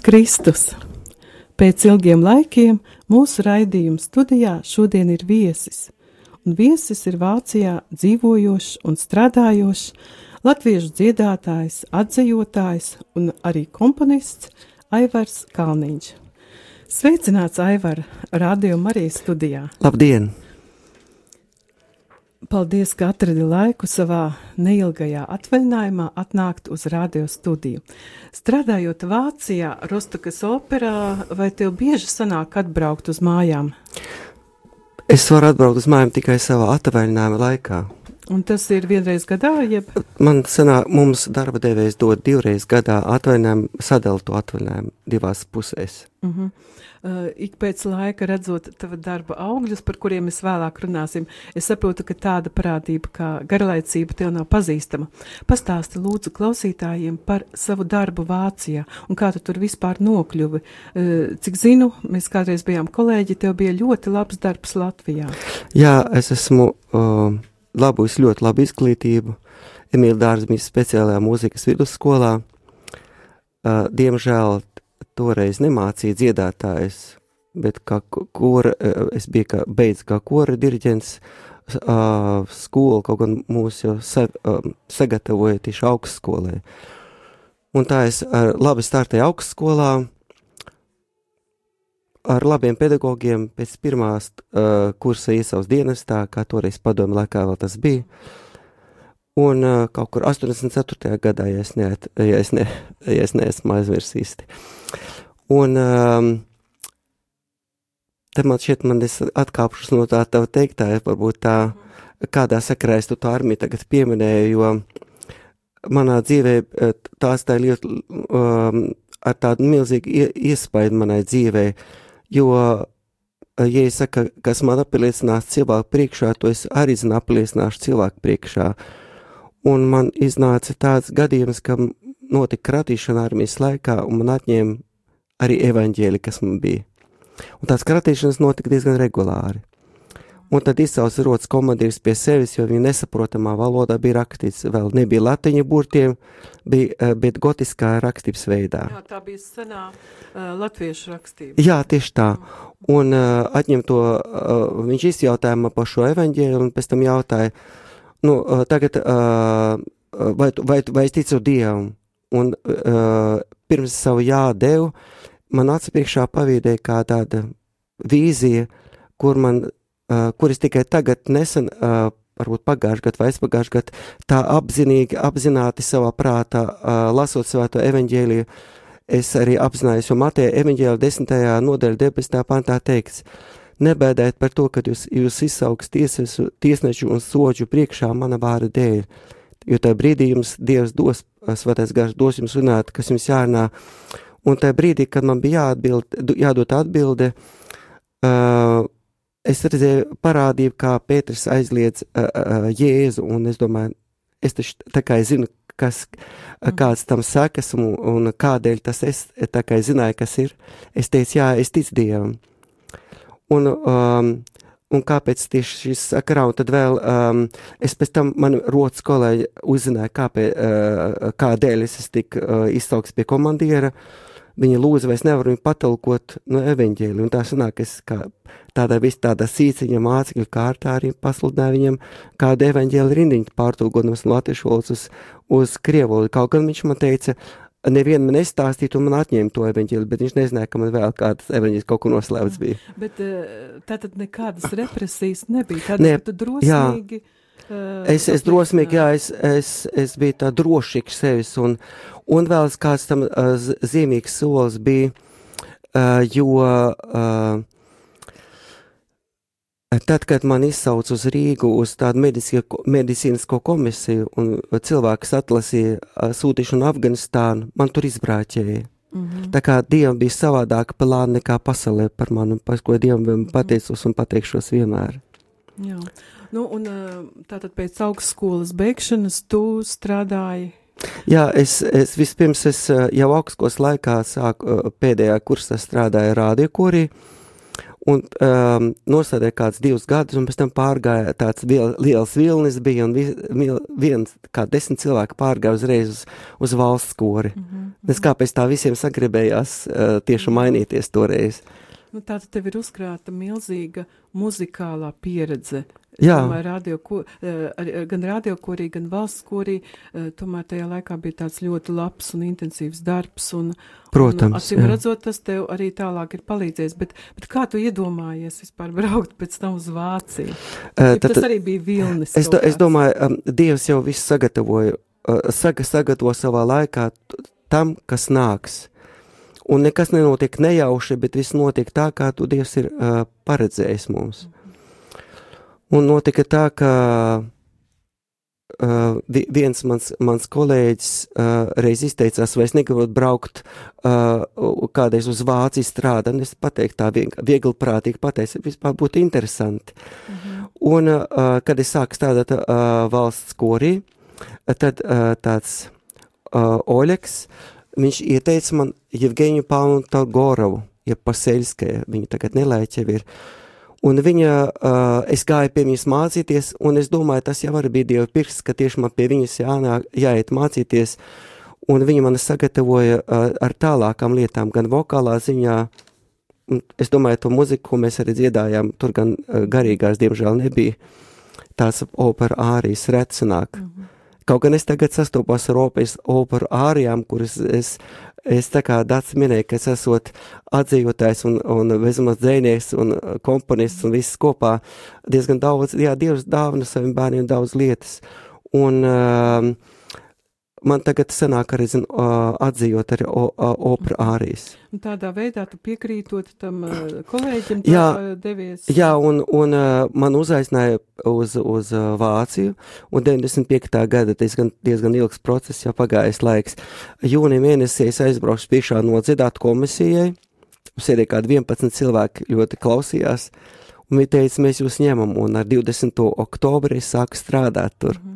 Slavēts Kristus! Pēc ilgiem laikiem mūsu raidījuma studijā šodien ir viesis, un viesis ir Vācijā dzīvojošs un strādājošs latviešu dziedātājs, atzējotājs un arī komponists Aivars Kalniņš. Sveicināts Aivar, Radio Marijas studijā! Labdien! Paldies, ka atradi laiku savā neilgajā atvaļinājumā atnākt uz radio studiju. Strādājot Vācijā, Rostokas operā, vai tev bieži sanāk atbraukt uz mājām? Es varu atbraukt uz mājām tikai savā atvaļinājuma laikā. Un tas ir vienreiz gadā, jeb? Man sanāk, mums darba devējs dod divreiz gadā atvaļinājumu, sadala to atvaļinājumu divās pusēs. Uh -huh. Uh, ik pēc laika redzot tava darba augļus, par kuriem mēs vēlāk runāsim, es saprotu, ka tāda parādība kā garlaicība tev nav pazīstama. Pastāsti lūdzu klausītājiem par savu darbu Vācijā un kā tu tur vispār nokļuvi. Uh, cik zinu, mēs kādreiz bijām kolēģi, tev bija ļoti labs darbs Latvijā. Jā, es esmu uh, labus ļoti labu izglītību. Emīļa Dārzmīs speciālajā mūzikas vidusskolā. Uh, diemžēl toreiz nemācīja dziedātājs, bet kā kora, eh, es biju kā beidz kā kora diriģents, uh, skola kaut gan mūs jau sa, uh, sagatavoja tieši augstskolē. Un tā es ar labi startēju augstskolā, ar labiem pedagogiem pēc pirmās uh, kursa iesaules dienestā, kā toreiz padomu laikā vēl tas bija. Un uh, kaut kur 84. gadā, ja es, neat, ja es, ne, ja es neesmu aizmirsījis. Un um, te man šķiet, man es atkāpšos no tā tava teiktā, varbūt tā, kādā sakarā es tu to armiju tagad pieminēju, jo manā dzīvē tās tā ļoti um, ar tādu milzīgu iespaidu manai dzīvē, jo, ja es saku, kas man apliecinās cilvēku priekšā, to es arī zinu apliecināšu cilvēku priekšā. Uh, Un man iznāca tāds gadījums, ka notika kratīšana armijas laikā, un man atņēma arī evaņģēli, kas man bija. Un tās kratīšanas notika diezgan regulāri. Un tad izcels rotas komandieris pie sevis, jo viņa nesaprotamā valodā bija rakstīts, vēl nebija latiņu burtiem, bija, eh, bet gotiskā rakstības veidā. Jā, tā bija senā uh, latviešu rakstība. Jā, tieši tā. Un uh, atņem to, uh, viņš izjautāja man par šo evaņģēli, un pēc tam jautāja, uh, nu, tagad, vai, vai, vai es ticu Dievam, un pirms savu jā devu, man acu priekšā pavīdēja kā tāda vīzija, kur man, kur es tikai tagad nesen, varbūt pagājušajā gadā vai aizpagājušajā gadā, tā apzinīgi, apzināti savā prātā, lasot svēto evaņģēliju, es arī apzinājos, jo Mateja evaņģēlija desmitajā nodaļa 19. pantā teikts, Nebēdēt par to, ka jūs, jūs izsauks tiesas, tiesnešu un soģu priekšā mana vārda dēļ, jo tajā brīdī jums Dievs dos, svētais gars dos jums runāt, kas jums jārunā, un tajā brīdī, kad man bija jāatbild, jādod atbilde, uh, es redzēju parādību, kā Pēters aizliedz uh, uh, Jēzu, un es domāju, es taču tā kā zinu, kas, mm. kāds tam sekas un, un kādēļ tas es tā kā zināju, kas ir. Es teicu, jā, es ticu Dievam. Un, um, un kāpēc tieši šis sakarā, un tad vēl um, es pēc tam man rotas kolēģi uzzināja, kāpēc, uh, kādēļ es tik uh, izsaukts pie komandiera, Viņa lūdza, vai es nevaru viņu patalkot no evaņģēļa, un tā sanāk, es kā tādā vis tādā sīciņa mācekļu kārtā arī pasludināju viņam kādu evaņģēļa rindiņu pārtulkodamas no latviešu valodas uz, uz krievu valodu. Kaut gan viņš man teica, nevienu man nestāstītu, un man atņēma to evaņģēli, bet viņš nezināja, ka man vēl kāds evaņģēlis kaut kur noslēpts bija. Bet tātad nekādas represijas nebija, tad ne, tu drosmīgi. Jā. Es, es drosmīgi, jā, es, es, es biju tā drošīgs sevis, un, un vēl kāds tam uh, zīmīgs solis bija, uh, jo uh, tad, kad man izsauc uz Rīgu uz tādu medicīnisko komisiju un cilvēks atlasīja sūtīšanu Afganistānu, man tur izbrāķēja. Mm -hmm. Tā kā Dievam bija savādāka plāna nekā pasaulē par mani, par ko Dievam mm -hmm. pateicos un pateikšos vienmēr. Jā. Nu, un tātad pēc augstskolas beigšanas tu strādāji Jā, es, es vispirms es jau augstskolas laikā sāku pēdējā kursā strādāju rādiokorī un um, nosēdēju kāds divus gadus, un pēc tam pārgāja tāds viel, liels vilnis bija, un vi, viens, kā desmit cilvēki pārgāja uzreiz uz, uz valsts kori. Mm -hmm. Es kāpēc tā visiem sagribējās uh, tieši mainīties toreiz. Nu, tā tad tev ir uzkrāta milzīga muzikālā pieredze Jā. Tomēr radio, ko, eh, gan radiokorī, gan valsts korī, eh, tomēr tajā laikā bija tāds ļoti labs un intensīvs darbs. Un, Protams. Un, acīm redzot, tas tev arī tālāk ir palīdzējis. Bet, bet kā tu iedomājies vispār braukt pēc tam uz Vāciju? Uh, tad, tas arī bija vilnis. Es, do, es domāju, um, Dievs jau viss sagatavoja, uh, saga, sagatavo savā laikā tam, kas nāks. Un nekas nenotiek nejauši, bet viss notiek tā, kā tu Dievs ir uh, paredzējis mums. Mm. Un notika tā, ka uh, viens mans, mans kolēģis uh, reiz izteicās, vai es negribu braukt uh, kādreiz uz Vāciju strādāt, es pateiktu tā viegli prātīgi pateicu, vispār būtu interesanti. -hmm. Un, uh, kad es sāku strādāt uh, valsts korī, tad uh, tāds uh, Oļeks, viņš ieteica man Jevgeņu Pānu Talgorovu, ja Paseļskaja, viņa tagad nelaiķev ir, uh, Un viņa, uh, es gāju pie viņas mācīties, un es domāju, tas jau bija Dieva pirksts, ka tieši man pie viņas jānāk, jāiet mācīties, un viņa man sagatavoja uh, ar tālākām lietām, gan vokālā ziņā, es domāju, to muziku, ko mēs arī dziedājām, tur gan uh, garīgās, diemžēl, nebija tās opera ārijas recenāk. Mm -hmm. Kaut gan es tagad sastopos ar operas operu ārijām, kuras es Es tā kā Dārts minēja, ka es esmu atdzīvotājs un, un bezmaz dzēnieks un uh, komponists un viss kopā diezgan daudz, jā, Dievs dāvana saviem bērniem daudz lietas. Un uh, man tagad sanāk arī, zin, atzīvot arī opera ārijas. Tādā veidā tu piekrītot tam kolēģim, jā, devies. Jā, un, un man uzaicināja uz, uz Vāciju, un 95. gada diezgan, diezgan ilgs process, jau pagājis laiks. Jūnija mēnesī es aizbraukšu priekšā no dziedāt komisijai, sēdēja kādi 11 cilvēki ļoti klausījās, un viņi teica, mēs jūs ņemam, un ar 20. oktobri es sāku strādāt tur. Mm -hmm.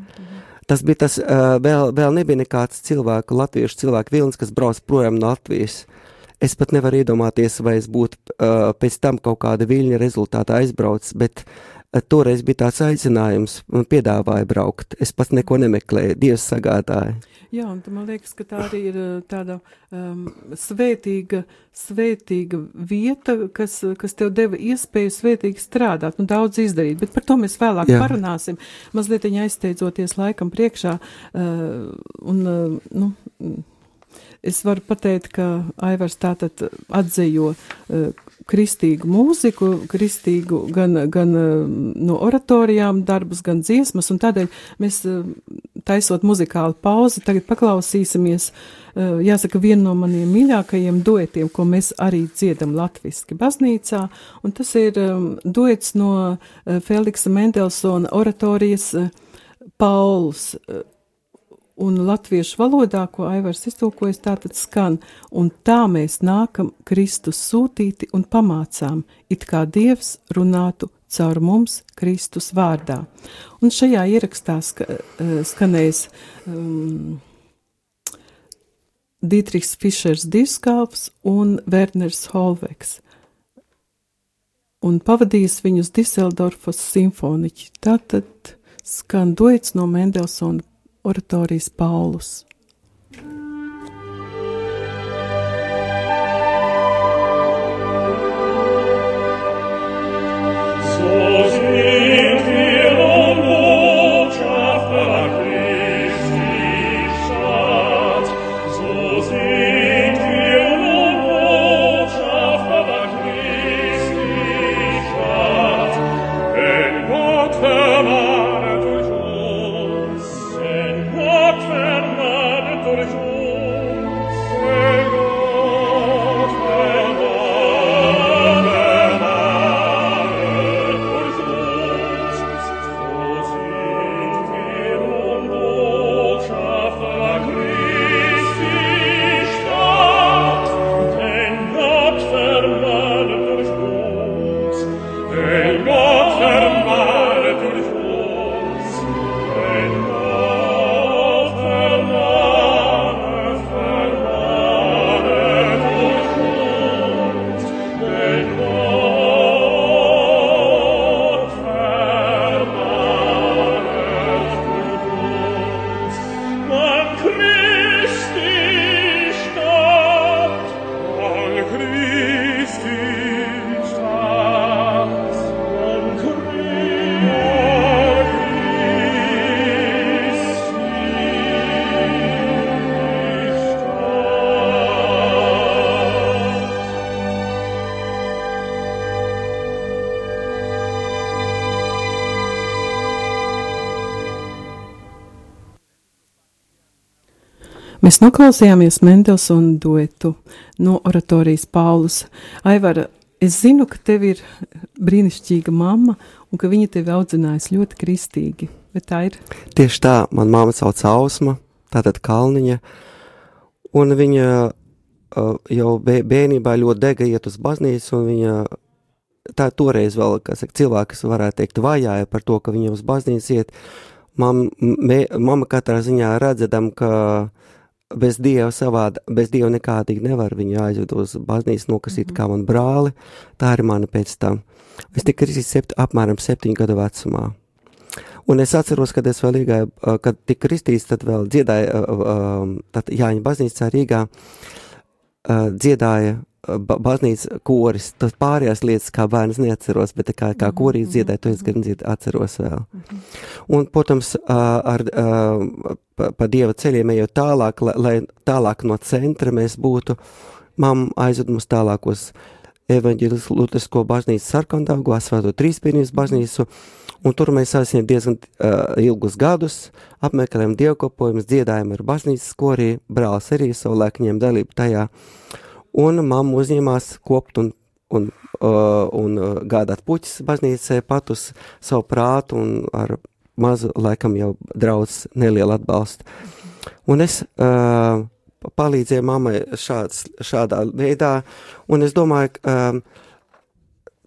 Tas bija tas, uh, vēl, vēl nebija nekāds cilvēku, latviešu cilvēku vilnis, kas brauc projām no Latvijas. Es pat nevaru iedomāties, vai es būtu uh, pēc tam kaut kāda viļņa rezultātā aizbraucis, bet uh, toreiz bija tāds aicinājums, man piedāvāja braukt. Es pats neko nemeklēju, Dievs sagādāja. Jā, un man liekas, ka tā arī ir tāda um, svētīga, svētīga vieta, kas, kas tev deva iespēju svētīgi strādāt un daudz izdarīt, bet par to mēs vēlāk Jā. parunāsim, mazliet aizsteidzoties laikam priekšā, uh, un, uh, nu, Es varu pateikt, ka Aivars tātad atzējo uh, kristīgu mūziku, kristīgu gan, gan uh, no oratorijām darbus, gan dziesmas, un tādēļ mēs, uh, taisot muzikālu pauzi, tagad paklausīsimies, uh, jāsaka, vienu no maniem mīļākajiem duetiem, ko mēs arī dziedam latviski baznīcā, un tas ir duets no Feliksa Mendelsona oratorijas Pauls. Un latviešu valodā, ko Aivars iztulkojas, tā tad skan, un tā mēs nākam Kristus sūtīti un pamācām, it kā Dievs runātu caur mums Kristus vārdā. Un šajā ierakstā ska, uh, skanēs um, Dietrichs Fišers Diskāvs un Werners Holveks. Un pavadījis viņus Diseldorfas simfoniķi. Tātad skan duets no Mendelsona oratorijas Paulus. Mēs noklausījāmies Mendelsona duetu no oratorijas Paulus. Aivara, es zinu, ka tev ir brīnišķīga mamma un ka viņa tevi audzinājusi ļoti kristīgi. Bet tā ir? Tieši tā, man mamma sauc Ausma, tātad Kalniņa, un viņa uh, jau bērnībā ļoti dega iet uz baznīcu, un viņa tā toreiz vēl, kas saka, cilvēks varētu teikt vajāja par to, ka viņa uz baznīcu iet. Mam, me, mama katrā ziņā redzam, ka bez dieva savādi, bez dieva nekādīgi nevar viņu aizved uz baznīcu nokasīt mm -hmm. kā man brāli. Tā ir mana pēc tam. Es tiku kristīts sept, apmēram septiņu gadu vecumā. Un es atceros, kad es vēl Rīgā, kad tika kristīts, tad vēl dziedāja, tad Jāņa baznīcā Rīgā dziedāja ba baznīcas koris, tas pārējās lietas, kā bērns neatceros, bet kā, kā korīs dziedāja, to es gan dzied, atceros vēl. Un, protams, ar, pa, pa Dieva ceļiem ejot tālāk, lai, lai tālāk no centra mēs būtu, mam aizved mums tālākos evaņģēlis Lutrisko baznīcu sarkandaugu, svēto trīspīnības baznīcu, un tur mēs esam diezgan uh, ilgus gadus, apmeklējam dievkopojumus, dziedājam ar baznīcas korī, brālis arī savulaik ņem dalību tajā, uh, un mamma uzņēmās kopt un, un, uh, un uh, gādāt puķis baznīcē pat uz savu prātu un ar mazu, laikam jau draudz nelielu atbalstu. Un es uh, palīdzēju mammai šāds, šādā veidā, un es domāju, ka um,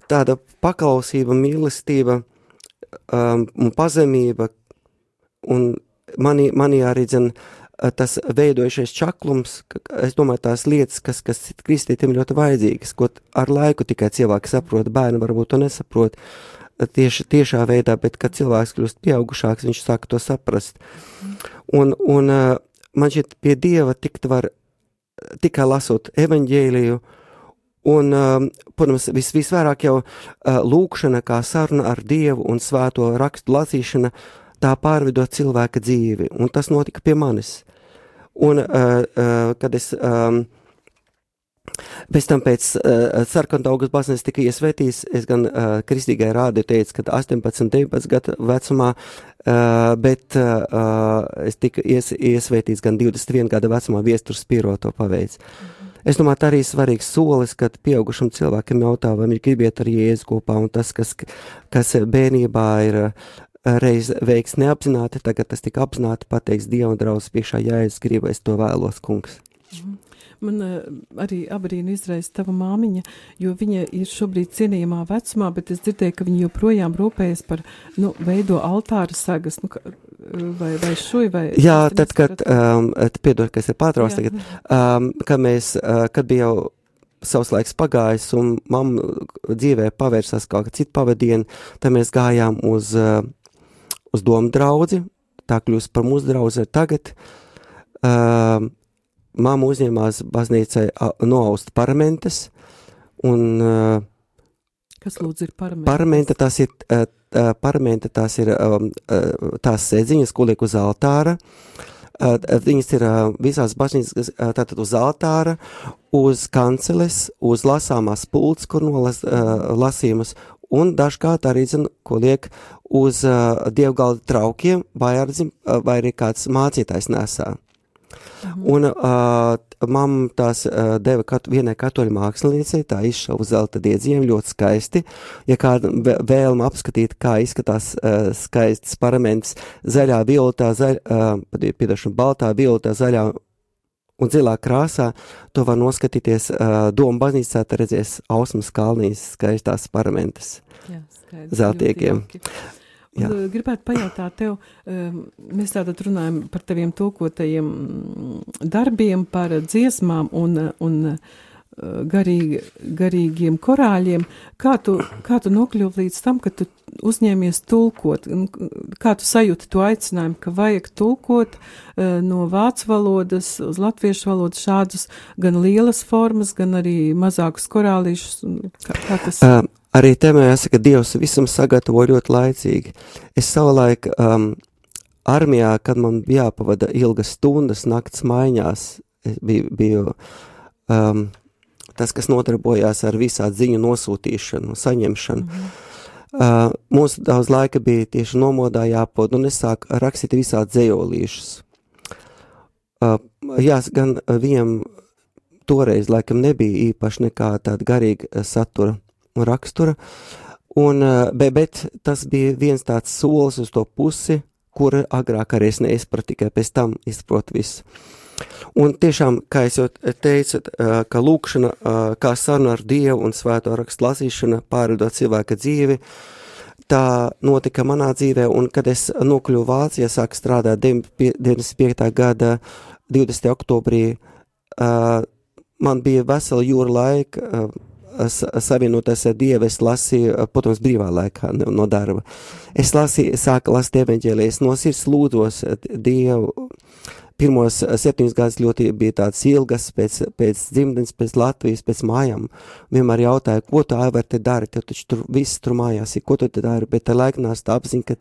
tāda paklausība, mīlestība um, un pazemība, un manī, manī arī, dzen, uh, tas veidojušies čaklums, es domāju, tās lietas, kas, kas kristītiem ļoti vajadzīgas, ko ar laiku tikai cilvēki saprot, bērni varbūt to nesaprot eh, tieši tiešā veidā, bet, kad cilvēks kļūst pieaugušāks, viņš sāk to saprast. Un, un eh, man šķiet, pie Dieva tikt var tikai lasot evaņģēliju, un, protams, vis, visvairāk jau lūkšana kā saruna ar Dievu un svēto rakstu lasīšana, tā pārveido cilvēka dzīvi, un tas notika pie manis. Un, uh, uh, kad es um, pēc tam pēc uh, sarkantaugas baznīcas tika iesvētīts, es gan uh, kristīgai rādi teicu, ka 18, 19 gadu vecumā, uh, bet uh, es tika ies, iesvētīts gan 21 gadu vecumā, viesturs pīro to paveic. Es domāju, tā arī svarīgs solis, kad pieaugušam cilvēkam jautā, vai viņš grib iet ar Jēzu kopā, un tas, kas, kas bērnībā ir reiz veiks neapzināti, tagad tas tika apzināti pateiks Dieva draudz priekšā, ja es gribu, es to vēlos, kungs. Mhm. Man uh, arī abrīna izraisa tava māmiņa, jo viņa ir šobrīd cienījamā vecumā, bet es dzirdēju, ka viņa joprojām rūpējas par, nu, veido altāra sagas, nu, vai, vai šuj, vai... Jā, tad, kad, um, piedod, ka es ir pārtrauc tagad, um, kad mēs, uh, kad bija jau savs laiks pagājis, un mamma dzīvē pavērsās kaut kā citu pavadienu, tad mēs gājām uz uh, uz domu draudzi, tā kļūst par mūsu draugu tagad. Uh, Māma uzņēmās baznīcai noaust paramentes, un uh, Kas lūdzu ir paramenta? Paramenta tās ir, uh, paramenta tās ir um, uh, tās sēdziņas, ko liek uz altāra. Uh, viņas ir uh, visās baznīcas, uh, tātad uz altāra, uz kanceles, uz lasāmās pults, kur nolas uh, lasījumus, un dažkārt arī, zin, ko liek uz uh, dievgalda traukiem, vai, ar, zin, vai arī kāds mācītājs nesā. Mhm. Un uh, mamma tās uh, deva kat, vienai katoļu māksliniecei, tā izšauja zelta diedziem ļoti skaisti. Ja kāda vēlma apskatīt, kā izskatās uh, skaists paraments zaļā, violetā, zaļ, uh, piedošana, baltā, violetā, zaļā un zilā krāsā, to var noskatīties uh, Doma baznīcā, tad redzēs Ausmas kalnijas skaistās paramentas Jā, zeltiekiem. Uh, gribētu pajautāt tev, mēs tātad runājam par taviem tulkotajiem darbiem, par dziesmām un, un garīgi, garīgiem korāļiem. Kā tu, kā tu nokļuvi līdz tam, ka tu uzņēmies tulkot? Kā tu sajūti to aicinājumu, ka vajag tulkot uh, no vācu valodas uz latviešu valodu šādus gan lielas formas, gan arī mazākus korālīšus? Kā, kā tas? Uh, arī te mēs jāsaka, Dievs visam sagatavo ļoti laicīgi. Es savulaik um, armijā, kad man jāpavada ilgas stundas nakts maiņās, biju, biju um, tas, kas nodarbojās ar visādi ziņu nosūtīšanu, saņemšanu. Mm -hmm. Uh, mums daudz laika bija tieši nomodā jāpod, un es sāku rakstīt visādi dzējolīšus. Uh, jās, gan viņam toreiz laikam nebija īpaši nekā tāda garīga satura un rakstura, un, bet, bet tas bija viens tāds solis uz to pusi, kur agrāk arī es neizpratu, tikai pēc tam izprotu visu. Un tiešām, kā jau teicu, ka lūkšana, kā saruna ar Dievu un svēto rakstu lasīšana pārvedot cilvēka dzīvi, tā notika manā dzīvē, un kad es nokļuvu Vācijā, sāku strādāt 95. gada 20. oktobrī, man bija vesela jūra laika savienoties ar Dievu, es lasīju, protams, brīvā laikā no darba. Es lasīju, sāku lasīt evaņģēlijas, no sirds lūdzos Dievu. Pirmos septiņus gadus ļoti bija tāds ilgas pēc, pēc dzimtenes, pēc Latvijas, pēc mājām. Vienmēr jautāja, ko tu Aivar te dari, tev taču tur viss tur mājās ir, ko tu te dari, bet tā laiknās tā apziņa, ka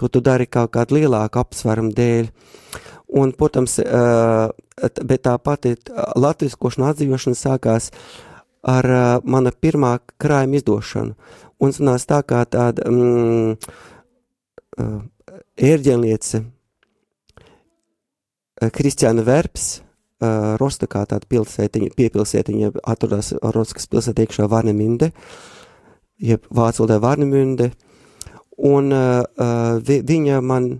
to tu dari kaut kādu lielāku apsvarumu dēļ. Un, protams, bet tā pati latviskošana atdzīvošana sākās ar uh, mana pirmā krājuma izdošanu. Un sanās tā kā tāda mm, ērģelniece, uh, Kristiāna Verps, uh, Rostakā tāda pilsētiņa, piepilsētiņa atrodas Rostakas pilsētā iekšā Varneminde, jeb vācu valodā Varneminde, un uh, uh, vi, viņa man,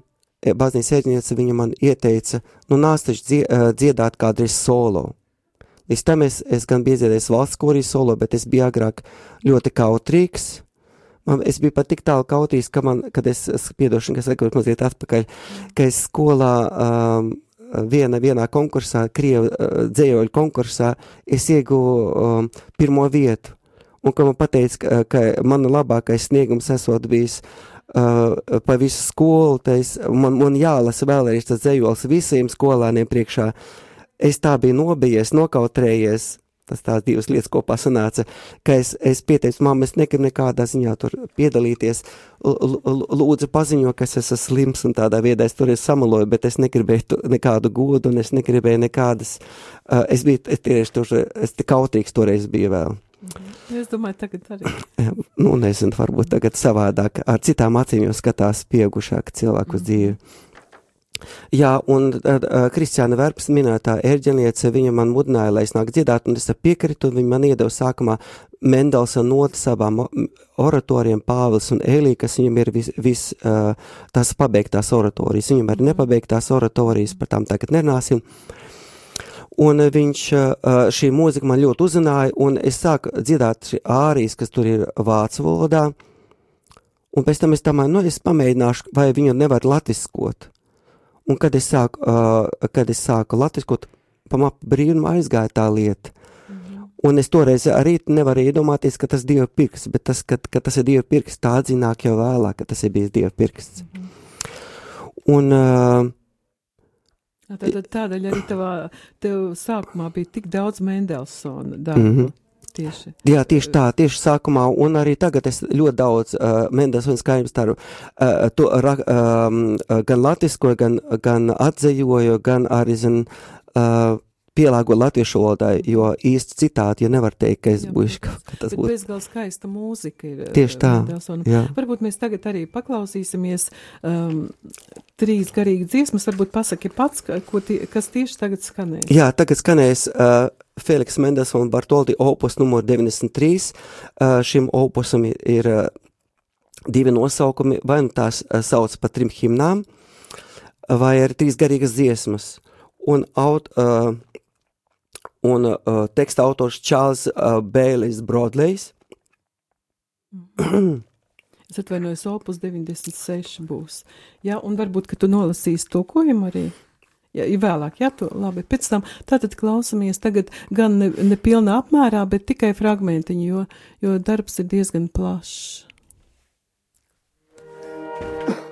baznīcas ērģelniece, viņa man ieteica, nu nāc taču dziedāt kādreiz solo. Līdz tam es, es gan biju iedziedājis valsts korī solo, bet es biju agrāk ļoti kautrīgs. Man, es biju pat tik tālu kautrīgs, ka man, kad es, es piedošanu, kas sekot mazliet atpakaļ, ka es skolā um, viena, vienā konkursā, Krievu uh, dzējoļu konkursā, es ieguvu um, pirmo vietu. Un ka man pateica, ka, ka mana labākais sniegums esot bijis uh, pa visu skolu, tais, man, man jālasa vēlreiz tas dzējols visiem skolāniem priekšā. Es tā biju nobijies, nokautrējies. Tas tās divas lietas kopā sanāca, ka es, es pieteicu, mamma, es negribu nekādā ziņā tur piedalīties. Lūdzu, paziņo, ka es esmu slims un tādā veidā es tur samaloju, bet es negribēju nekādu godu un es negribēju nekādas. Uh, es biju tieši tur, es tik kautīgs toreiz biju vēl. Mhm. Es domāju, tagad arī. nu, nezinu, varbūt tagad savādāk, ar citām acīm jau skatās pieaugušāk cilvēku mm dzīvi. Jā, un uh, Kristiāna Verps minētā ērģeniece, viņa man mudināja, lai es nāk dziedāt, un es piekritu, viņa man iedeva sākumā Mendelsa notas abām oratoriem Pāvils un Elī, kas viņam ir vis, vis uh, tās pabeigtās oratorijas. Viņam ir nepabeigtās oratorijas, par tām tagad nerunāsim. Un viņš, uh, šī mūzika man ļoti uzrunāja, un es sāku dziedāt šī ārijas, kas tur ir vācu valodā, un pēc tam es domāju, nu, es pamēģināšu, vai viņu nevar latviskot. Un kad es sāku, uh, kad es sāku latviskot, pamap brīnumu aizgāja tā lieta. -hmm. Un es toreiz arī nevarēju iedomāties, ka tas ir Dieva pirksts, bet tas, ka, ka tas ir Dieva pirksts, tā atzināk jau vēlāk, ka tas ir bijis Dieva pirksts. Mm -hmm. Un, uh, Tātad tādēļ arī tavā, tev sākumā bija tik daudz Mendelsona darbu. Mm -hmm. Tieši. Jā, tieši tā, tieši sākumā, un arī tagad es ļoti daudz uh, Mendes un skaidrs taru, uh, to, ra, um, gan latviskoju, gan, gan atzējoju, gan arī, zin, uh, pielāgo latviešu valodai, jo īsti citāti, ja nevar teikt, ka es būšu kaut kas tas būtu. Bezgal skaista mūzika ir. Tieši tā. Jā. Varbūt mēs tagad arī paklausīsimies um, trīs garīgi dziesmas, varbūt pasaki pats, ko tie, kas tieši tagad skanēs. Jā, tagad skanēs uh, Feliks Mendes un Bartoldi opus numur 93. Uh, šim opusam ir, ir divi nosaukumi, vai nu tās sauc par trim himnām, vai arī trīs garīgas dziesmas. Un aut, un teksta autors Čārls Bēlis Brodlejs. es atvainojos, opus 96 būs. Jā, un varbūt, ka tu nolasīsi tulkojumu arī. Ja vēlāk, jā, to labi. Pēc tam tātad klausamies tagad gan ne, ne pilnā apmērā, bet tikai fragmentiņu, jo, jo darbs ir diezgan plašs.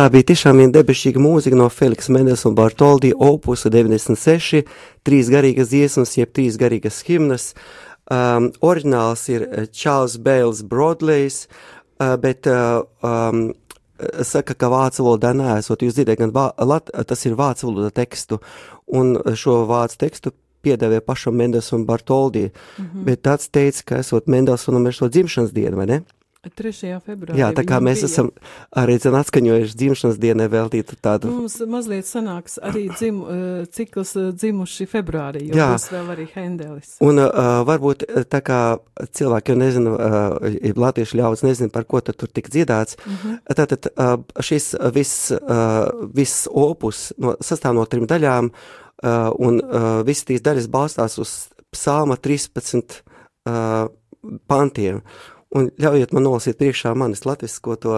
tā bija tiešām viena debesīga mūzika no Feliks Mendes un Bartoldi opus 96, trīs garīgas dziesmas, jeb trīs garīgas himnas. Um, oriģināls ir Čārls Bēls Broadleys, uh, bet uh, um, saka, ka vācu valodā neesot. Jūs dzirdējat, gan vā, lat, tas ir vācu valoda tekstu, un šo vācu tekstu piedēvē pašam Mendelsonam Bartoldi, mm -hmm. bet tāds teica, ka esot Mendelsonam ir šo dzimšanas dienu, vai ne? 3. februārī. Jā, tā kā mēs bija. esam arī zin, atskaņojuši dzimšanas dienai veltītu tādu. Mums mazliet sanāks arī dzim, cikls dzimuši februārī, jo Jā. būs vēl arī Hendelis. Un uh, varbūt tā kā cilvēki jau nezina, uh, latviešu ļauds nezina, par ko tad tur tik dziedāts, uh mhm. -huh. tātad uh, šis viss, uh, viss opus no, sastāv no trim daļām, uh, un uh, visas tīs daļas balstās uz psalma 13 uh, pantiem un ļaujiet man nolasīt priekšā manis latvisko to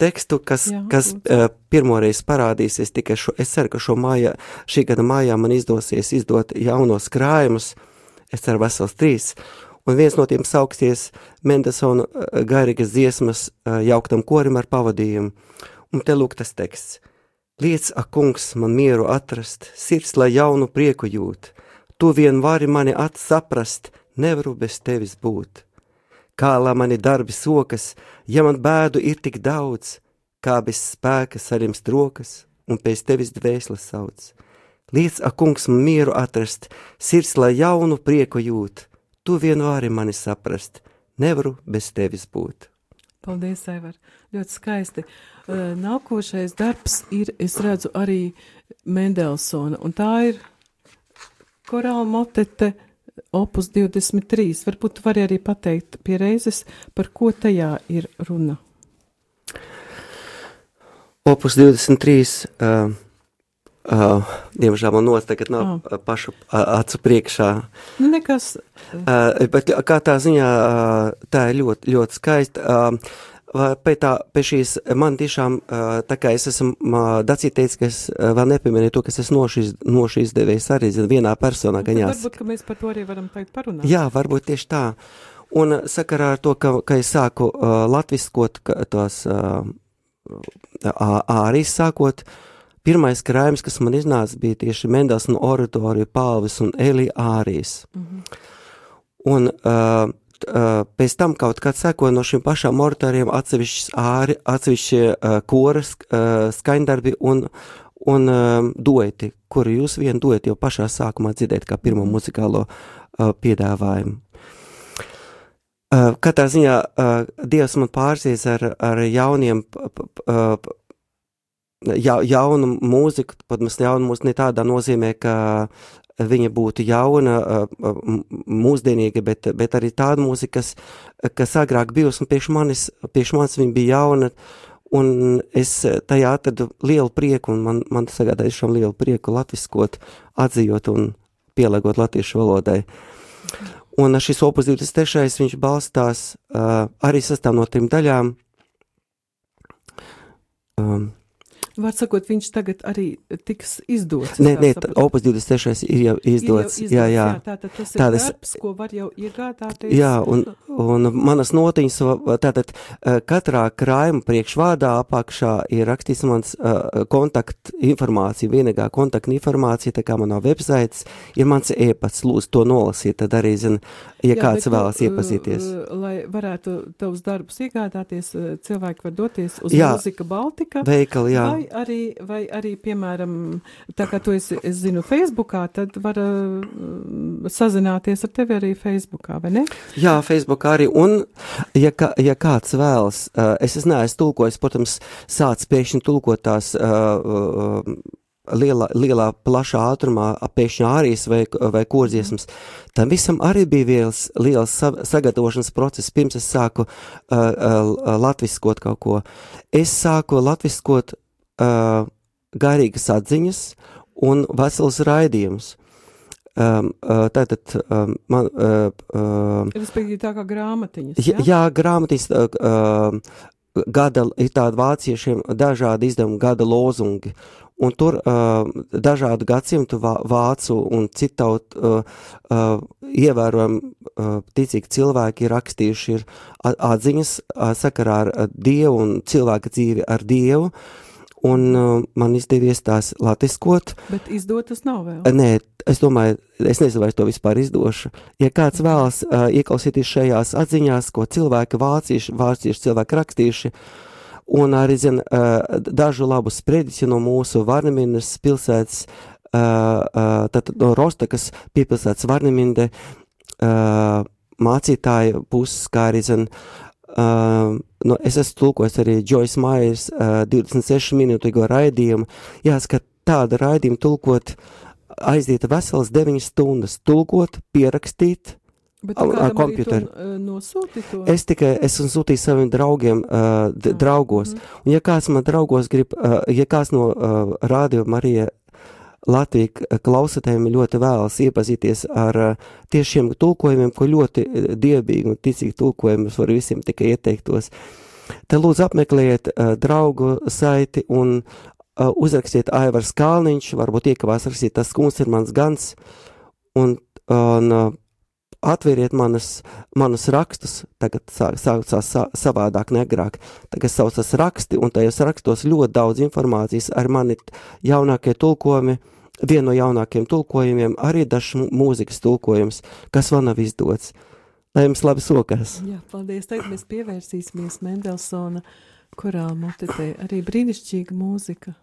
tekstu, kas, Jā, kas uh, pirmoreiz parādīsies tikai šo, es ceru, ka šo mājā, šī gada mājā man izdosies izdot jaunos krājumus, es ceru vesels trīs, un viens no tiem sauksies Mendelsona uh, garīgas dziesmas uh, jauktam korim ar pavadījumu, un te lūk tas teksts. Liec, ak, kungs, man mieru atrast, sirds, lai jaunu prieku jūt, tu vien vari mani atsaprast, nevaru bez tevis būt kā lai mani darbi sokas, ja man bēdu ir tik daudz, kā bez spēka saļemst rokas un pēc tevis dvēseles sauc. Liec, ak, kungs, man mieru atrast, sirds, lai jaunu prieku jūt, tu vien vari mani saprast, nevaru bez tevis būt. Paldies, Aivar, ļoti skaisti. Nākošais darbs ir, es redzu, arī Mendelsona, un tā ir korāla motete opus 23. Varbūt tu vari arī pateikt pie reizes, par ko tajā ir runa. Opus 23. Uh, Uh, diemžēl man nos tagad nav oh. pašu acu priekšā. Nu, nekas. Uh, bet kā tā ziņā, uh, tā ir ļoti, ļoti skaista. Uh, Pēc, tā, pēc šīs man tiešām, tā kā es esmu, Dacīt teica, ka es vēl nepieminēju to, ka es nošīs, nošīs devējs arī, zin, vienā personā, gan jāsaka. Varbūt, ka mēs par to arī varam teikt parunāt. Jā, varbūt tieši tā. Un sakarā ar to, ka, ka es sāku uh, latviskot tos uh, ārīs sākot, pirmais krājums, kas man iznāca, bija tieši Mendelsona oratorija Pāvis un Eli ārīs. Mm -hmm. Un uh, pēc tam kaut kad sekoja no šiem pašām oratoriem atsevišķi āri, atsevišķi koras, skaņdarbi un, un dueti, kuru jūs vien dueti jau pašā sākumā dzirdēt kā pirmo mhm. muzikālo piedāvājumu. Katrā ziņā Dievs man pārsies ar, ar jauniem, ja, jaunu mūziku, pat mēs jaunu mūziku ne tādā nozīmē, ka viņa būtu jauna, mūsdienīga, bet, bet arī tāda mūzika, kas, kas agrāk bijusi, un priekš manis, priekš manis viņa bija jauna, un es tajā atradu lielu prieku, un man, man sagādāja šam lielu prieku latviskot, atzījot un pielāgot latviešu valodai. Un šis opus 23. viņš balstās uh, arī sastāv no trim daļām. Um, Var sakot, viņš tagad arī tiks izdots. Nē, nē, Opus 26 ir jau izdots. Ir jau izdots jā, jā. jā tātad tas ir Tādas, darbs, ko var jau iegādāties. Jā, un, un manas notiņas, tātad eh, katrā krājuma priekšvārdā apakšā ir rakstīts mans uh, kontakt informācija, vienīgā kontakta informācija, tā kā manā websites ir mans e-pats, lūdzu to nolasīt, tad arī, zin, ja jā, kāds vēlas tu, iepazīties. Lai varētu tavus darbus iegādāties, cilvēki var doties uz jā, Mūzika Baltika. Veikali, jā. Vai arī, vai arī, piemēram, tā kā tu esi, es zinu, Facebookā, tad var uh, sazināties ar tevi arī Facebookā, vai ne? Jā, Facebookā arī, un, ja, kā, ja kāds vēlas, uh, es, es neesmu tulkojis, protams, sāc pēkšņi tulkot tās uh, uh, lielā, lielā plašā ātrumā pēkšņi ārijas vai, vai kordziesmas. Tam visam arī bija viels, liels sagatavošanas process, pirms es sāku uh, uh, latviskot kaut ko. Es sāku latviskot uh, garīgas atziņas un vesels raidījums. Um, uh, tātad um, man. Uh, uh, Respektīvi tā kā grāmatiņas. Jā, jā grāmatiņas. Uh, uh, gada, ir tādi vāciešiem dažādi izdevumi, gada lozungi. un tur uh, dažādu gadsimtu vā, vācu un citāut uh, uh, ievērojami uh, ticīgi cilvēki ir rakstījuši ir atziņas uh, sakarā ar uh, Dievu un cilvēka dzīvi ar Dievu, un uh, man izdevies tās latiskot. Bet izdotas nav vēl? Nē, es domāju, es nezinu, vai es to vispār izdošu. Ja kāds vēlas uh, ieklausīties šajās atziņās, ko cilvēki vācieši, vācieši cilvēki rakstījuši, uh, un arī zin, dažu labu sprediķi no mūsu Varneminas pilsētas, tātad no Rostakas piepilsētas Varneminde mācītāju puses, kā arī zin, no, es esmu tulkojis arī Joyce Myers 26 minūtīgo raidījumu. Jāsaka, tāda raidījuma tulkot aiziet veselas 9 stundas, tulkot, pierakstīt, Bet ar kompjuteru. To? Es tikai esmu sūtījis saviem draugiem, uh, draugos. Mm. Un ja kāds man draugos grib, uh, ja kāds no uh, Rādio Marija Latvija klausotēm ļoti vēlas iepazīties ar uh, tieši šiem tulkojumiem, ko ļoti dievbīgi un ticīgi tulkojumi var visiem tikai ieteiktos. Te lūdzu apmeklējiet uh, draugu saiti un uh, uzrakstiet Aivars Kalniņš, varbūt iekavās rakstīt tas kungs ir mans gans. Un, un uh, atveriet manas, manus rakstus, tagad saucās sa, savādāk, negrāk, tagad saucas raksti, un tajos rakstos ļoti daudz informācijas ar mani jaunākie tulkojumi, vienu no jaunākiem tulkojumiem, arī dažs mūzikas tulkojums, kas vēl nav izdots. Lai jums labi sokas! Jā, paldies! Tagad mēs pievērsīsimies Mendelsona kurā motitē arī brīnišķīga mūzika.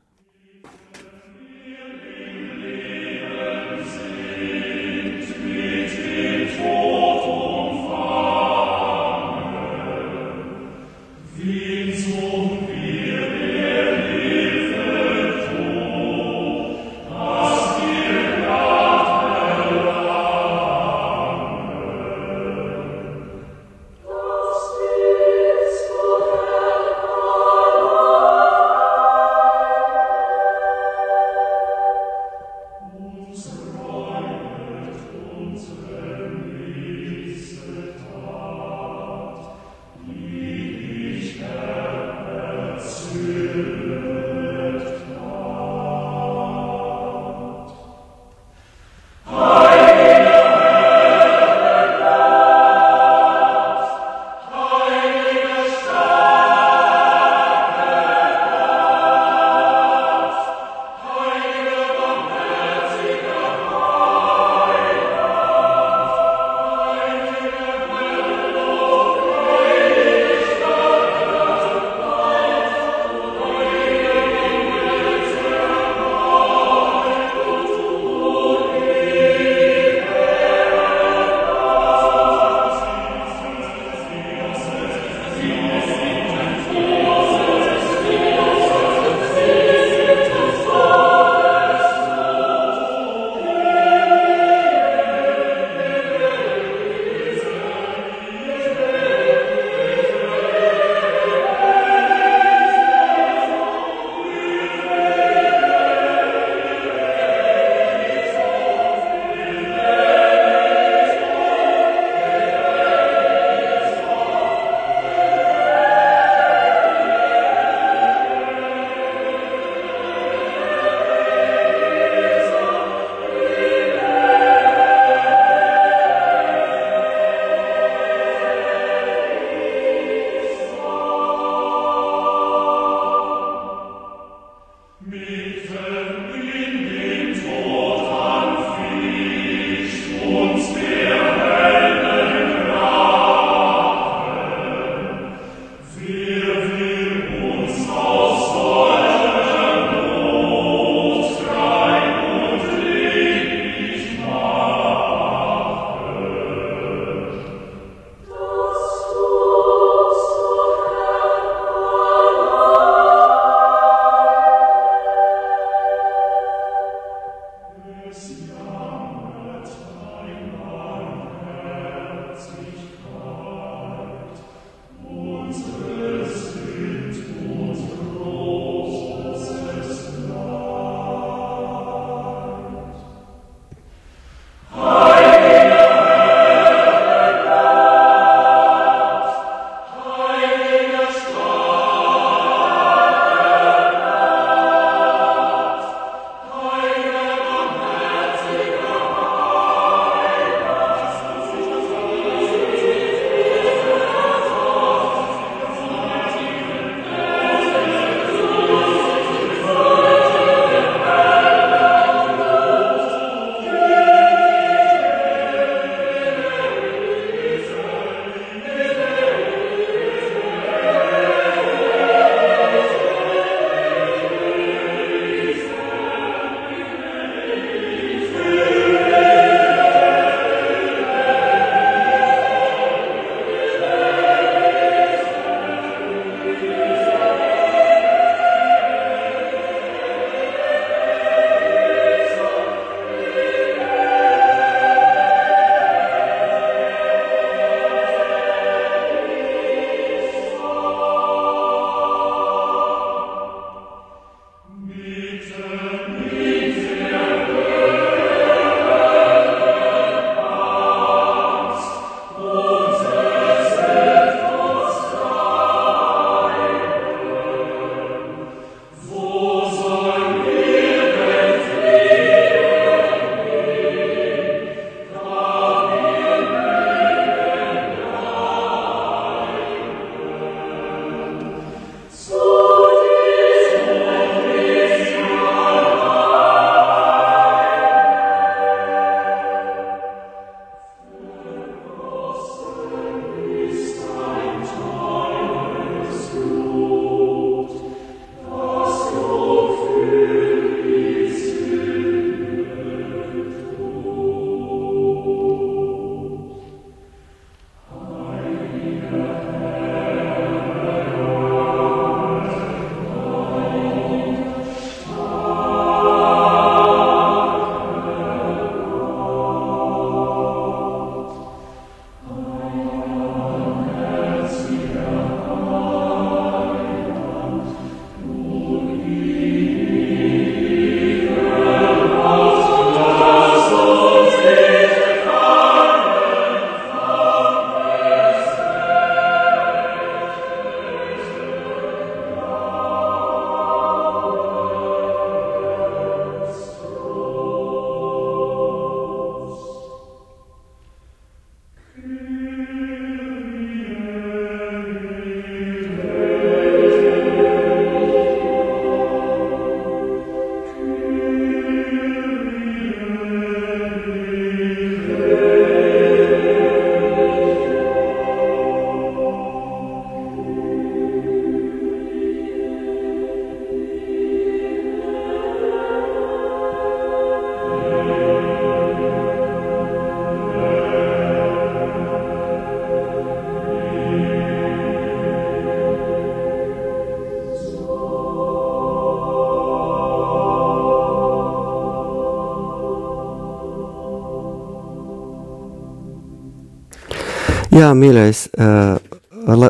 Jā, mīļais, uh,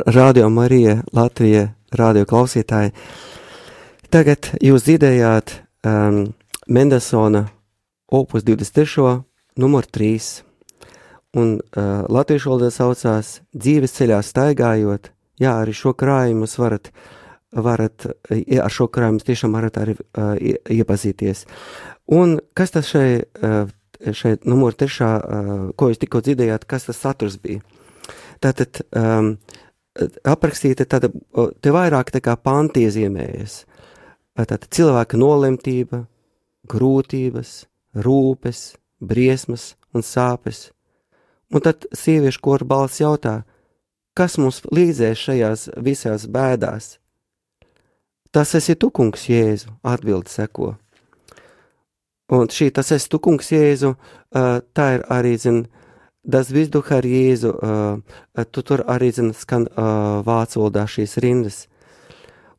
Radio Marija, Latvija, radio klausītāji. Tagad jūs dzirdējāt um, Mendelsona opus 23. numur 3. Un uh, latviešu valodā saucās dzīves ceļā staigājot. Jā, arī šo krājumu jūs varat, varat ar šo krājumu tiešām varat arī uh, iepazīties. Un kas tas šeit, uh, šeit numur trešā, uh, ko jūs tikko dzirdējāt, kas tas saturs bija? Tātad um, aprakstīta tāda, te vairāk tā kā panti iezīmējas. Tātad cilvēka nolemtība, grūtības, rūpes, briesmas un sāpes. Un tad sieviešu kora balss jautā, kas mums līdzēs šajās visās bēdās? Tas esi tu, kungs, Jēzu, atbildi seko. Un šī tas esi tu, kungs, Jēzu, tā ir arī, zin, das Vizduha ar Jēzu, tu tur arī, zin, skan vācu valodā šīs rindas.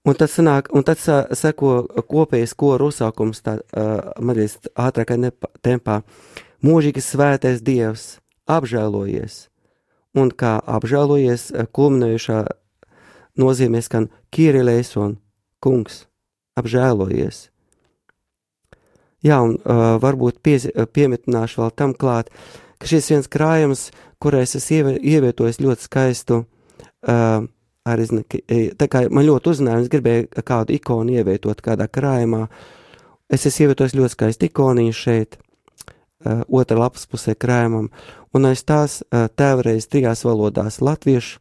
Un tad, sanāk, un tad seko kopējais koru uzsākums, tā uh, mazliet ātrākā tempā. Mūžīgi svētais Dievs, apžēlojies, un kā apžēlojies, kulminējušā nozīmē skan Kirilēs un Kungs, apžēlojies. Jā, un uh, varbūt pie, piemetināšu vēl tam klāt, ka šis viens krājums, kurais es ievietojis ļoti skaistu uh, arī, tā kā man ļoti uzzinājums, gribēju kādu ikonu ievietot kādā krājumā. Es esmu ievietojis ļoti skaistu ikoniņu šeit, uh, otrā lapas pusē krājumam, un aiz tās uh, tēvreiz trijās valodās - latviešu,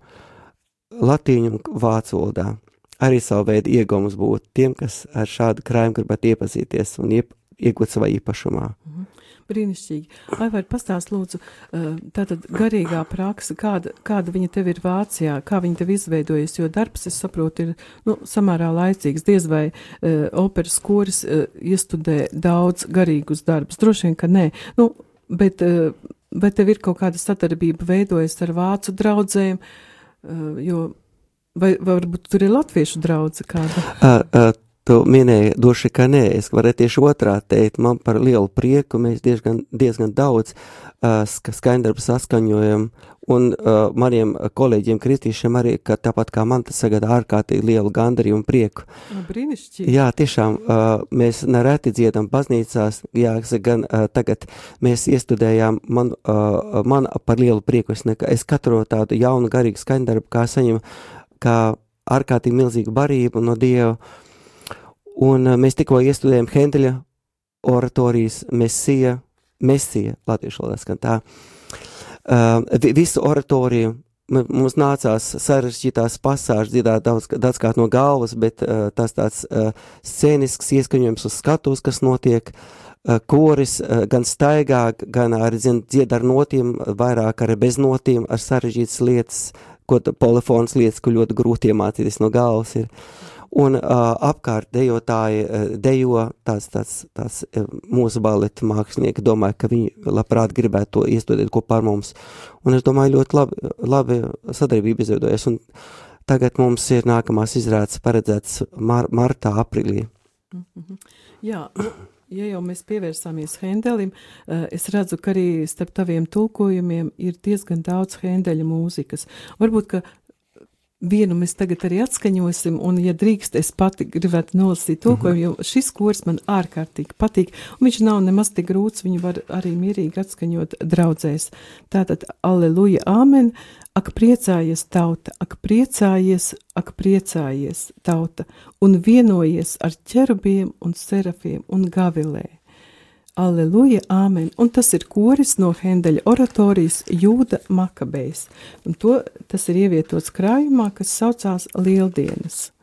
latīņu un vācu valodā. Arī savu veidu iegūmus būtu tiem, kas ar šādu krājumu gribētu iepazīties un iep, iegūt savā īpašumā. Mm -hmm. Brīnišķīgi. Aivar, pastāst lūdzu, eh, tātad garīgā praksa, kāda, kāda viņa tev ir Vācijā, kā viņa tev izveidojas, jo darbs, es saprotu, ir, nu, samērā laicīgs, diez vai uh, operas koris uh, iestudē daudz garīgus darbus, droši vien, ka nē, nu, bet, uh, bet tev ir kaut kāda sadarbība veidojas ar vācu draudzēm, uh, jo, vai varbūt tur ir latviešu draudze kāda? Uh, uh Tu minēji, droši ka nē, es varētu tieši otrā teikt, man par lielu prieku mēs diezgan, diezgan daudz uh, skaņdarbu saskaņojam, un uh, maniem kolēģiem kristiešiem arī, ka tāpat kā man tas sagada ārkārtīgi lielu gandarījumu un prieku. No, brīnišķīgi. Jā, tiešām uh, mēs nereti dziedam baznīcās, jā, gan uh, tagad mēs iestudējām, man, uh, man par lielu prieku, es, nekā, es katru tādu jaunu garīgu skaņdarbu kā saņemu, kā ārkārtīgi milzīgu barību no Dieva, Un uh, mēs tikko iestudējām Hendeļa oratorijas Mesija, Mesija, latviešu valodā skan tā. Uh, visu oratoriju mums nācās sarežģītās pasāžas dziedāt daudz, daudzkārt no galvas, bet uh, tas tāds uh, scēnisks ieskaņojums uz skatuves, kas notiek, uh, koris uh, gan staigā, gan arī, zin, dzied ar notīm, vairāk ar bez notīm, ar sarežģītas lietas, ko polifons lietas, ko ļoti grūti iemācīties no galvas ir. Uh, un uh, apkārt dejotāji uh, dejo tāds, tāds uh, mūsu baleta mākslinieki domāju, ka viņi labprāt gribētu to iestudēt kopā ar mums. Un es domāju, ļoti labi, labi sadarbība izveidojas, un tagad mums ir nākamās izrādes paredzētas mar martā, aprīlī. Mm -hmm. Jā, nu, ja jau mēs pievērsāmies Hendelim, es redzu, ka arī starp taviem tulkojumiem ir diezgan daudz Hendeļa mūzikas. Varbūt, ka Vienu mēs tagad arī atskaņosim, un, ja drīkst, es pati gribētu nolasīt to, ko, mhm. jo šis kurs man ārkārtīgi patīk, un viņš nav nemaz tik grūts, viņu var arī mierīgi atskaņot draudzēs. Tātad, aleluja, āmen, ak priecājies tauta, ak priecājies, ak priecājies tauta, un vienojies ar ķerubiem un serafiem un gavilē. Aleluja, āmen. Un tas ir koris no Hendeļa oratorijas Jūda Makabejs. Un to, tas ir ievietots krājumā, kas saucās Lieldienas.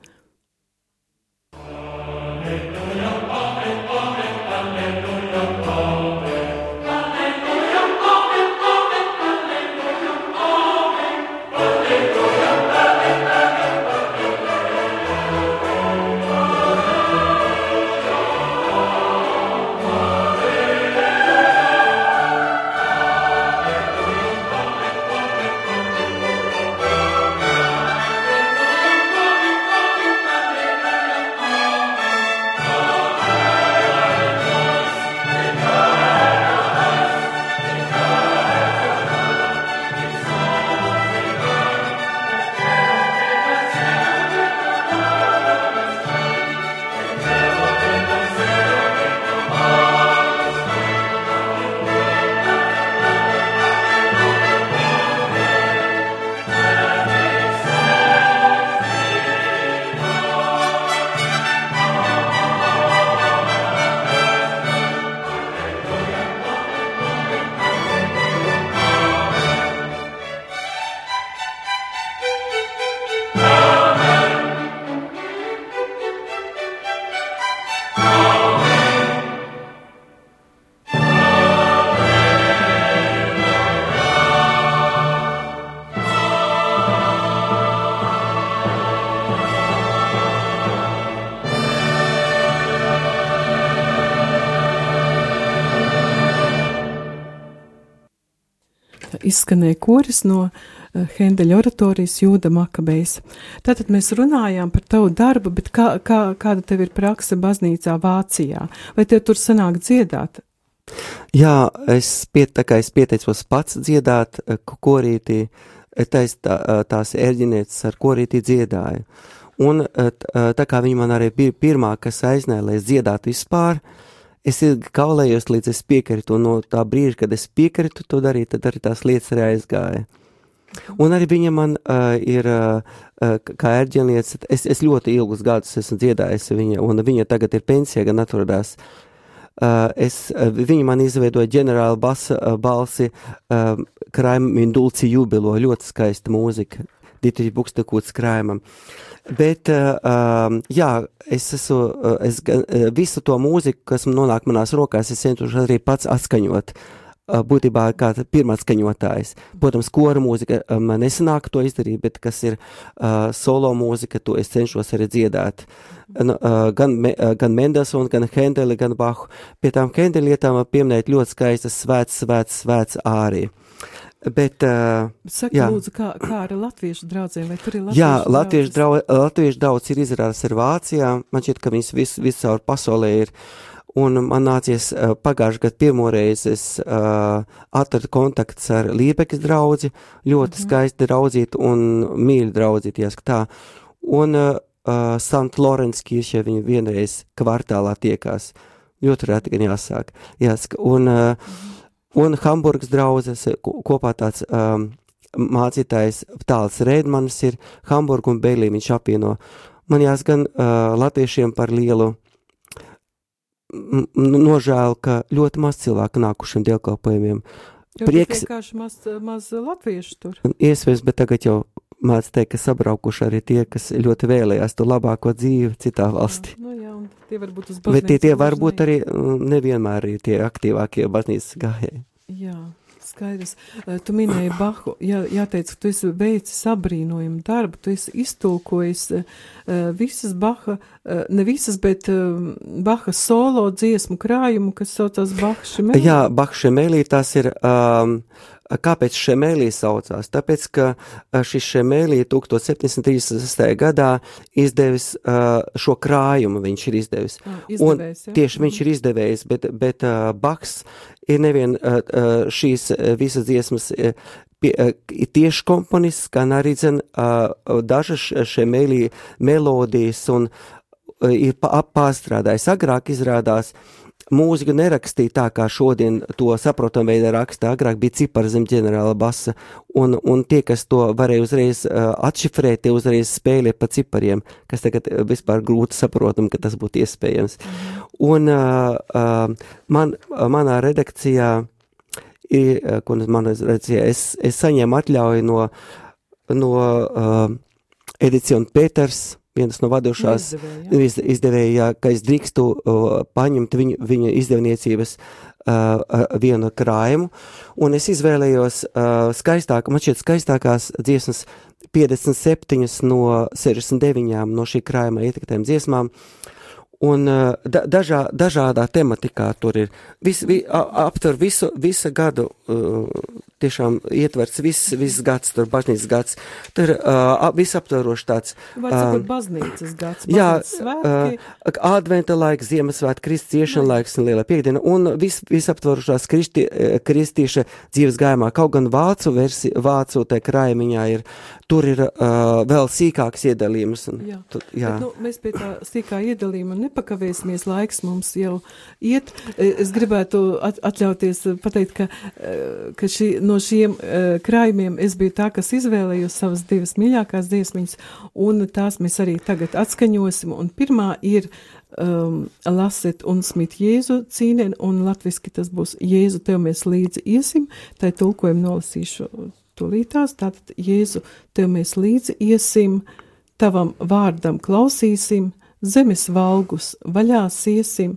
Izskanēja koris no Hendeļa oratorijas Jūda Makabejs. Tātad mēs runājām par tavu darbu, bet kā, kā, kāda tev ir praksa baznīcā Vācijā? Vai tev tur sanāk dziedāt? Jā, es, piet, es pieteicos pats dziedāt korītī, tais, tā, tās ērģinieces ar korītī dziedāju. Un tā kā viņa man arī bija pirmā, kas aiznēja, lai es dziedātu vispār, es kaulējos, līdz es piekritu, un no tā brīža, kad es piekritu to darīt, tad arī tās lietas arī aizgāja. Un arī viņa man uh, ir, uh, kā ērģelniece, es, es ļoti ilgus gadus esmu dziedājis viņa, un viņa tagad ir pensijā, gan atrodas. Uh, es, uh, viņa man izveidoja ģenerāla basa uh, balsi, uh, krājuma indulci jubilo, ļoti skaista mūzika, Dietrich Bukstekūts krājumam. Bet, uh, jā, es esmu, es visu to mūziku, kas man nonāk manās rokās, es centuši arī pats atskaņot. Uh, būtībā kā pirmā skaņotājs. Protams, kora mūzika man nesanāk to izdarīt, bet kas ir uh, solo mūzika, to es cenšos arī dziedāt. Uh, gan, me, gan Mendelsonu, gan Hendeli, gan Bahu. Pie tām Hendeli lietām pieminēt ļoti skaistas svēts, svēts, svēts ārī. Bet, uh, Saka, jā. lūdzu, kā, kā ar latviešu draugiem, vai tur ir latviešu Jā, latviešu, drau, latviešu daudz ir izrādās ar Vācijā. Man šķiet, ka viņas vis, viscaur pasaulē ir un man nācies uh, pagājušajā gadā pirmoreiz es uh, atradu kontakts ar Lībekas draudzi, ļoti mm -hmm. skaisti draudzīt un mīļi draudzīt, jāsaka tā. Un uh, Sant Lorenz kiršē viņi vienreiz kvartālā tiekās. Ļoti reti gan jāsāk. jāsaka. Un, uh, mm -hmm. Un Hamburgas draudzes kopā tāds um, mācītājs Tāls Rēdmanis ir Hamburga un Beilī viņš apvieno. Man jāsaka gan uh, latviešiem par lielu nožēl, ka ļoti maz cilvēku nākušiem dievkalpojumiem. Jo Prieks. Vienkārši maz, maz latviešu tur. Iespējams, bet tagad jau māc teikt, ka sabraukuši arī tie, kas ļoti vēlējās to labāko dzīvi citā valstī. Jā, nu jā, tie varbūt uz baznīcas. Bet tie, tie varbūt arī nevienmēr ir tie aktīvākie baznīcas gājēji. Jā. Skaidrs. Tu minēji Bahu, jā, jāteic, ka tu esi veicis abrīnojumu darbu, tu esi iztulkojis uh, visas Baha, ne visas, bet Baha solo dziesmu krājumu, kas saucās Baha Šemelī. Jā, Baha Šemelī tas ir um, Kāpēc šemēlī saucās? Tāpēc, ka šis šemēlī 1736. gadā izdevis šo krājumu, viņš ir izdevis. Ah, izdevējs, un tieši viņš ir izdevējis, bet, bet Baks ir nevien šīs visas dziesmas pie, ir tieši komponists, gan arī dzen, dažas šemēlī melodijas un uh, ir pārstrādājis. Agrāk izrādās, uh, mūziku nerakstīja tā, kā šodien to saprotam veidā raksta. Agrāk bija cipari zem ģenerāla basa, un, un tie, kas to varēja uzreiz uh, atšifrēt, tie uzreiz spēlē pa cipariem, kas tagad vispār grūti saprotam, ka tas būtu iespējams. Mhm. Un uh, uh, man, manā redakcijā, ir, ko man redakcijā, es, es saņēmu atļauju no, no uh, Ediciona Peters, vienas no vadošās izdevēja, izdevēja ka es drīkstu uh, paņemt viņu, viņa izdevniecības uh, vienu krājumu, un es izvēlējos uh, skaistāk, man šķiet skaistākās dziesmas 57 no 69 no šī krājuma ietiktēm dziesmām, un uh, da, dažā, dažādā tematikā tur ir, vis, vi, aptver visu, visu gadu uh, tiešām ietverts viss, viss gads, tur baznīcas gads, tur uh, visaptvaroši tāds. Var sakot, uh, baznīcas gads, jā, svētki. Uh, adventa laiks, Ziemassvētka, kristiešana laiks un lielā piekdiena, un vis, visaptvarošās kristi, kristieša dzīves gājumā, kaut gan vācu versi, vācu te krājumā ir, tur ir uh, vēl sīkāks iedalījums. Un, jā, tu, jā. Bet, nu, mēs pie tā sīkā iedalījuma nepakavēsimies, laiks mums jau iet. Es gribētu at, atļauties pateikt, ka, ka šī no šiem uh, krājumiem es biju tā, kas izvēlējos savas divas mīļākās dziesmiņas, un tās mēs arī tagad atskaņosim. Un pirmā ir um, Laset un Smit Jēzu cīnien, un latviski tas būs Jēzu, tev mēs līdzi iesim, tai tulkojumu nolasīšu tūlītās, tātad Jēzu, tev mēs līdzi iesim, tavam vārdam klausīsim, zemes valgus vaļā siesim,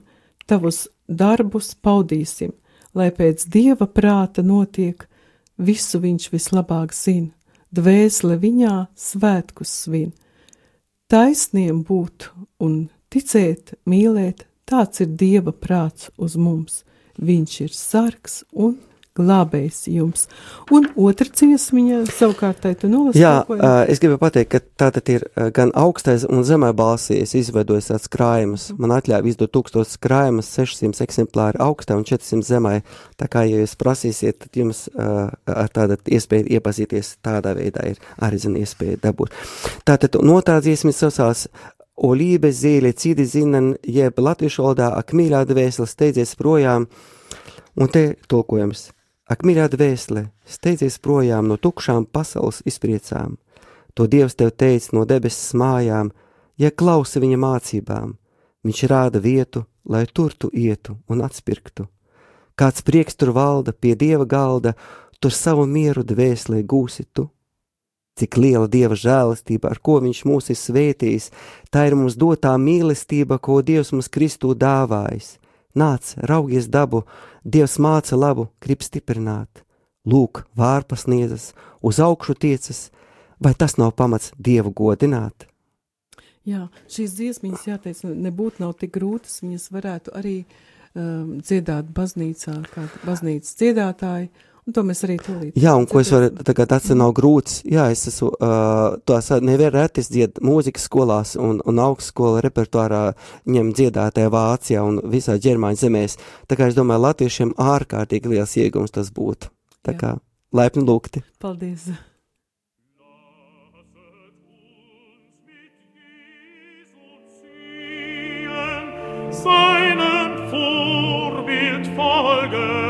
tavus darbus paudīsim, lai pēc dieva prāta notiek, visu viņš vislabāk zina, dvēsele viņā svētkus svin. Taisniem būt un ticēt, mīlēt, tāds ir dieva prāts uz mums. Viņš ir sargs un glābējs jums. Un otra ciesmiņa savukārt tu nolasīji. Jā, uh, es gribu pateikt, ka tā tad ir gan augstais un zemē balsī. Es izveidoju tāds krājumus. Man atļāva izdot tūkstotis krājumus, 600 eksemplāri augstā un 400 zemē. Tā kā, ja jūs prasīsiet, tad jums uh, ar tādu iespēju iepazīties tādā veidā ir arī, zin, iespēja dabūt. Tātad, un otrā dziesmas saucās Olības zīle, citi zinan, jeb latviešu valodā akmīļā dvēseles steidzies projām, un te tulkojums. Ak, mīļā dvēsele, steidzies projām no tukšām pasaules izpriecām. To Dievs tev teica no debesis mājām, ja klausi viņa mācībām. Viņš rāda vietu, lai tur tu ietu un atspirktu. Kāds prieks tur valda pie Dieva galda, tur savu mieru dvēselē gūsi tu. Cik liela Dieva žēlastība, ar ko Viņš mūs ir svētījis, tā ir mums dotā mīlestība, ko Dievs mums Kristū dāvājis. Nāc, raugies dabu, Dievs māca labu, grib stiprināt. Lūk, vārpas niedzas, uz augšu tiecas, vai tas nav pamats Dievu godināt? Jā, šīs dziesmas, jāteic, nebūtu nav tik grūtas, viņas varētu arī um, dziedāt baznīcā, kā baznīcas dziedātāji, Un to mēs arī tūlīt. Jā, un ko es varu, tagad tas nav grūts, jā, es esmu, uh, tos nevienu retis dzied mūzikas skolās un, un augstskola repertuārā ņem dziedātāja Vācijā un visā ģermāņu zemēs. Tā kā es domāju, latviešiem ārkārtīgi liels iegums tas būtu. Tā jā. kā laipni lūgti. Paldies. Seinen Vorbild folgen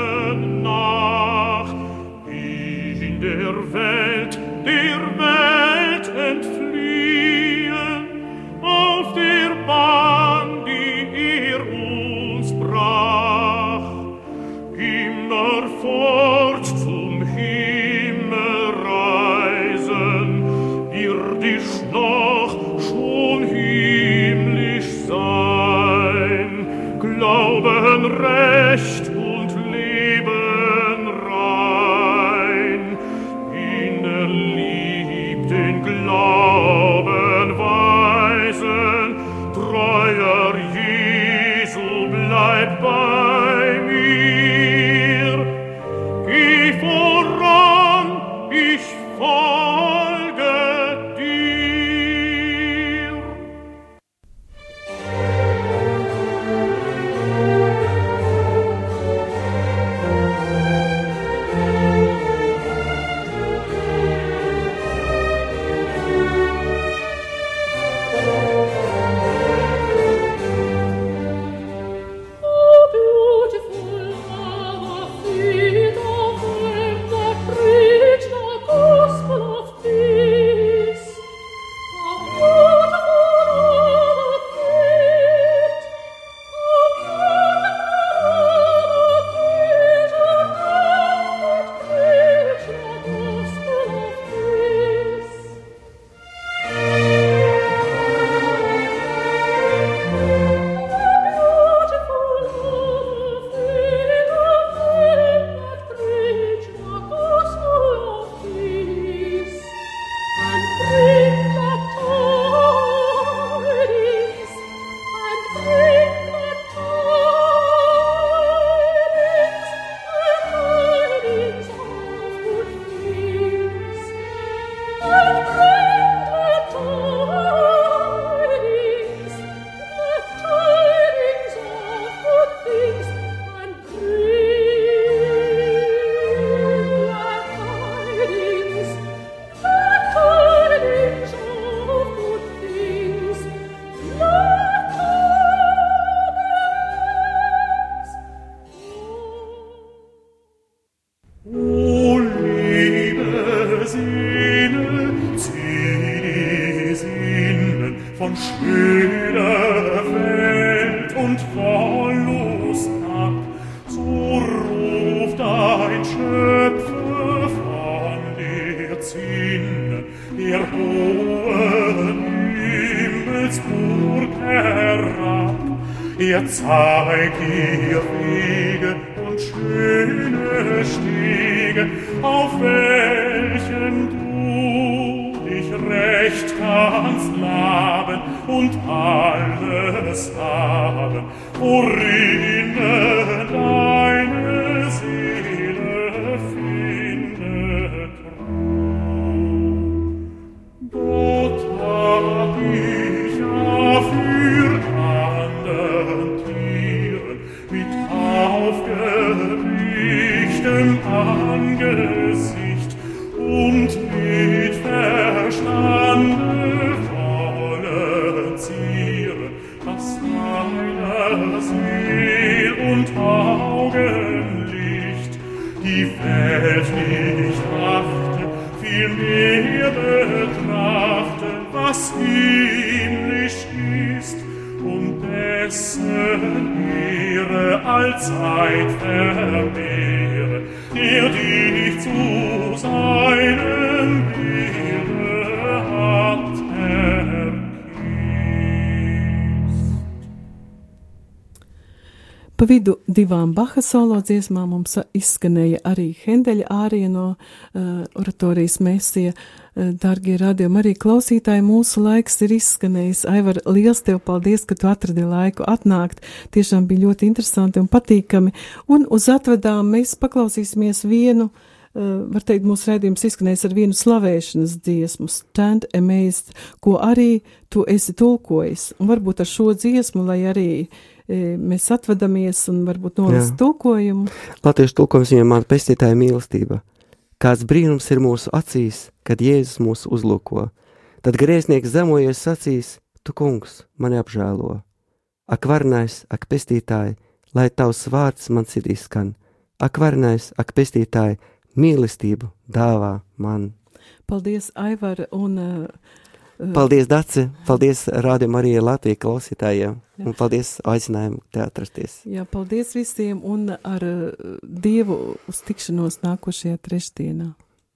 Pa vidu divām Baha solo dziesmām mums izskanēja arī Hendeļa ārija no uh, oratorijas mēsija. Uh, Dargie radījumi arī klausītāji, mūsu laiks ir izskanējis. Aivar, liels tev paldies, ka tu atradi laiku atnākt. Tiešām bija ļoti interesanti un patīkami. Un uz atvedām mēs paklausīsimies vienu, uh, var teikt, mūsu redzījums izskanējis ar vienu slavēšanas dziesmu, Stand Amazed, ko arī tu esi tulkojis. Un varbūt ar šo dziesmu, lai arī mēs atvadamies un varbūt nolas Jā. tulkojumu. Latviešu tulkojums viņam man pestītāja mīlestība. Kāds brīnums ir mūsu acīs, kad Jēzus mūs uzlūko. Tad grēsnieks zemojies sacīs, tu kungs mani apžēlo. Ak, varnais, ak, pestītāji, lai tavs vārds man sirdī skan. Ak, varnais, ak, pestītāji, mīlestību dāvā man. Paldies, Aivar, un uh, Paldies, Dace! Paldies, Rādio Marija Latvijas klausītājiem! Un paldies aicinājumu te atrasties! Jā, paldies visiem un ar uh, Dievu uz tikšanos nākošajā trešdienā.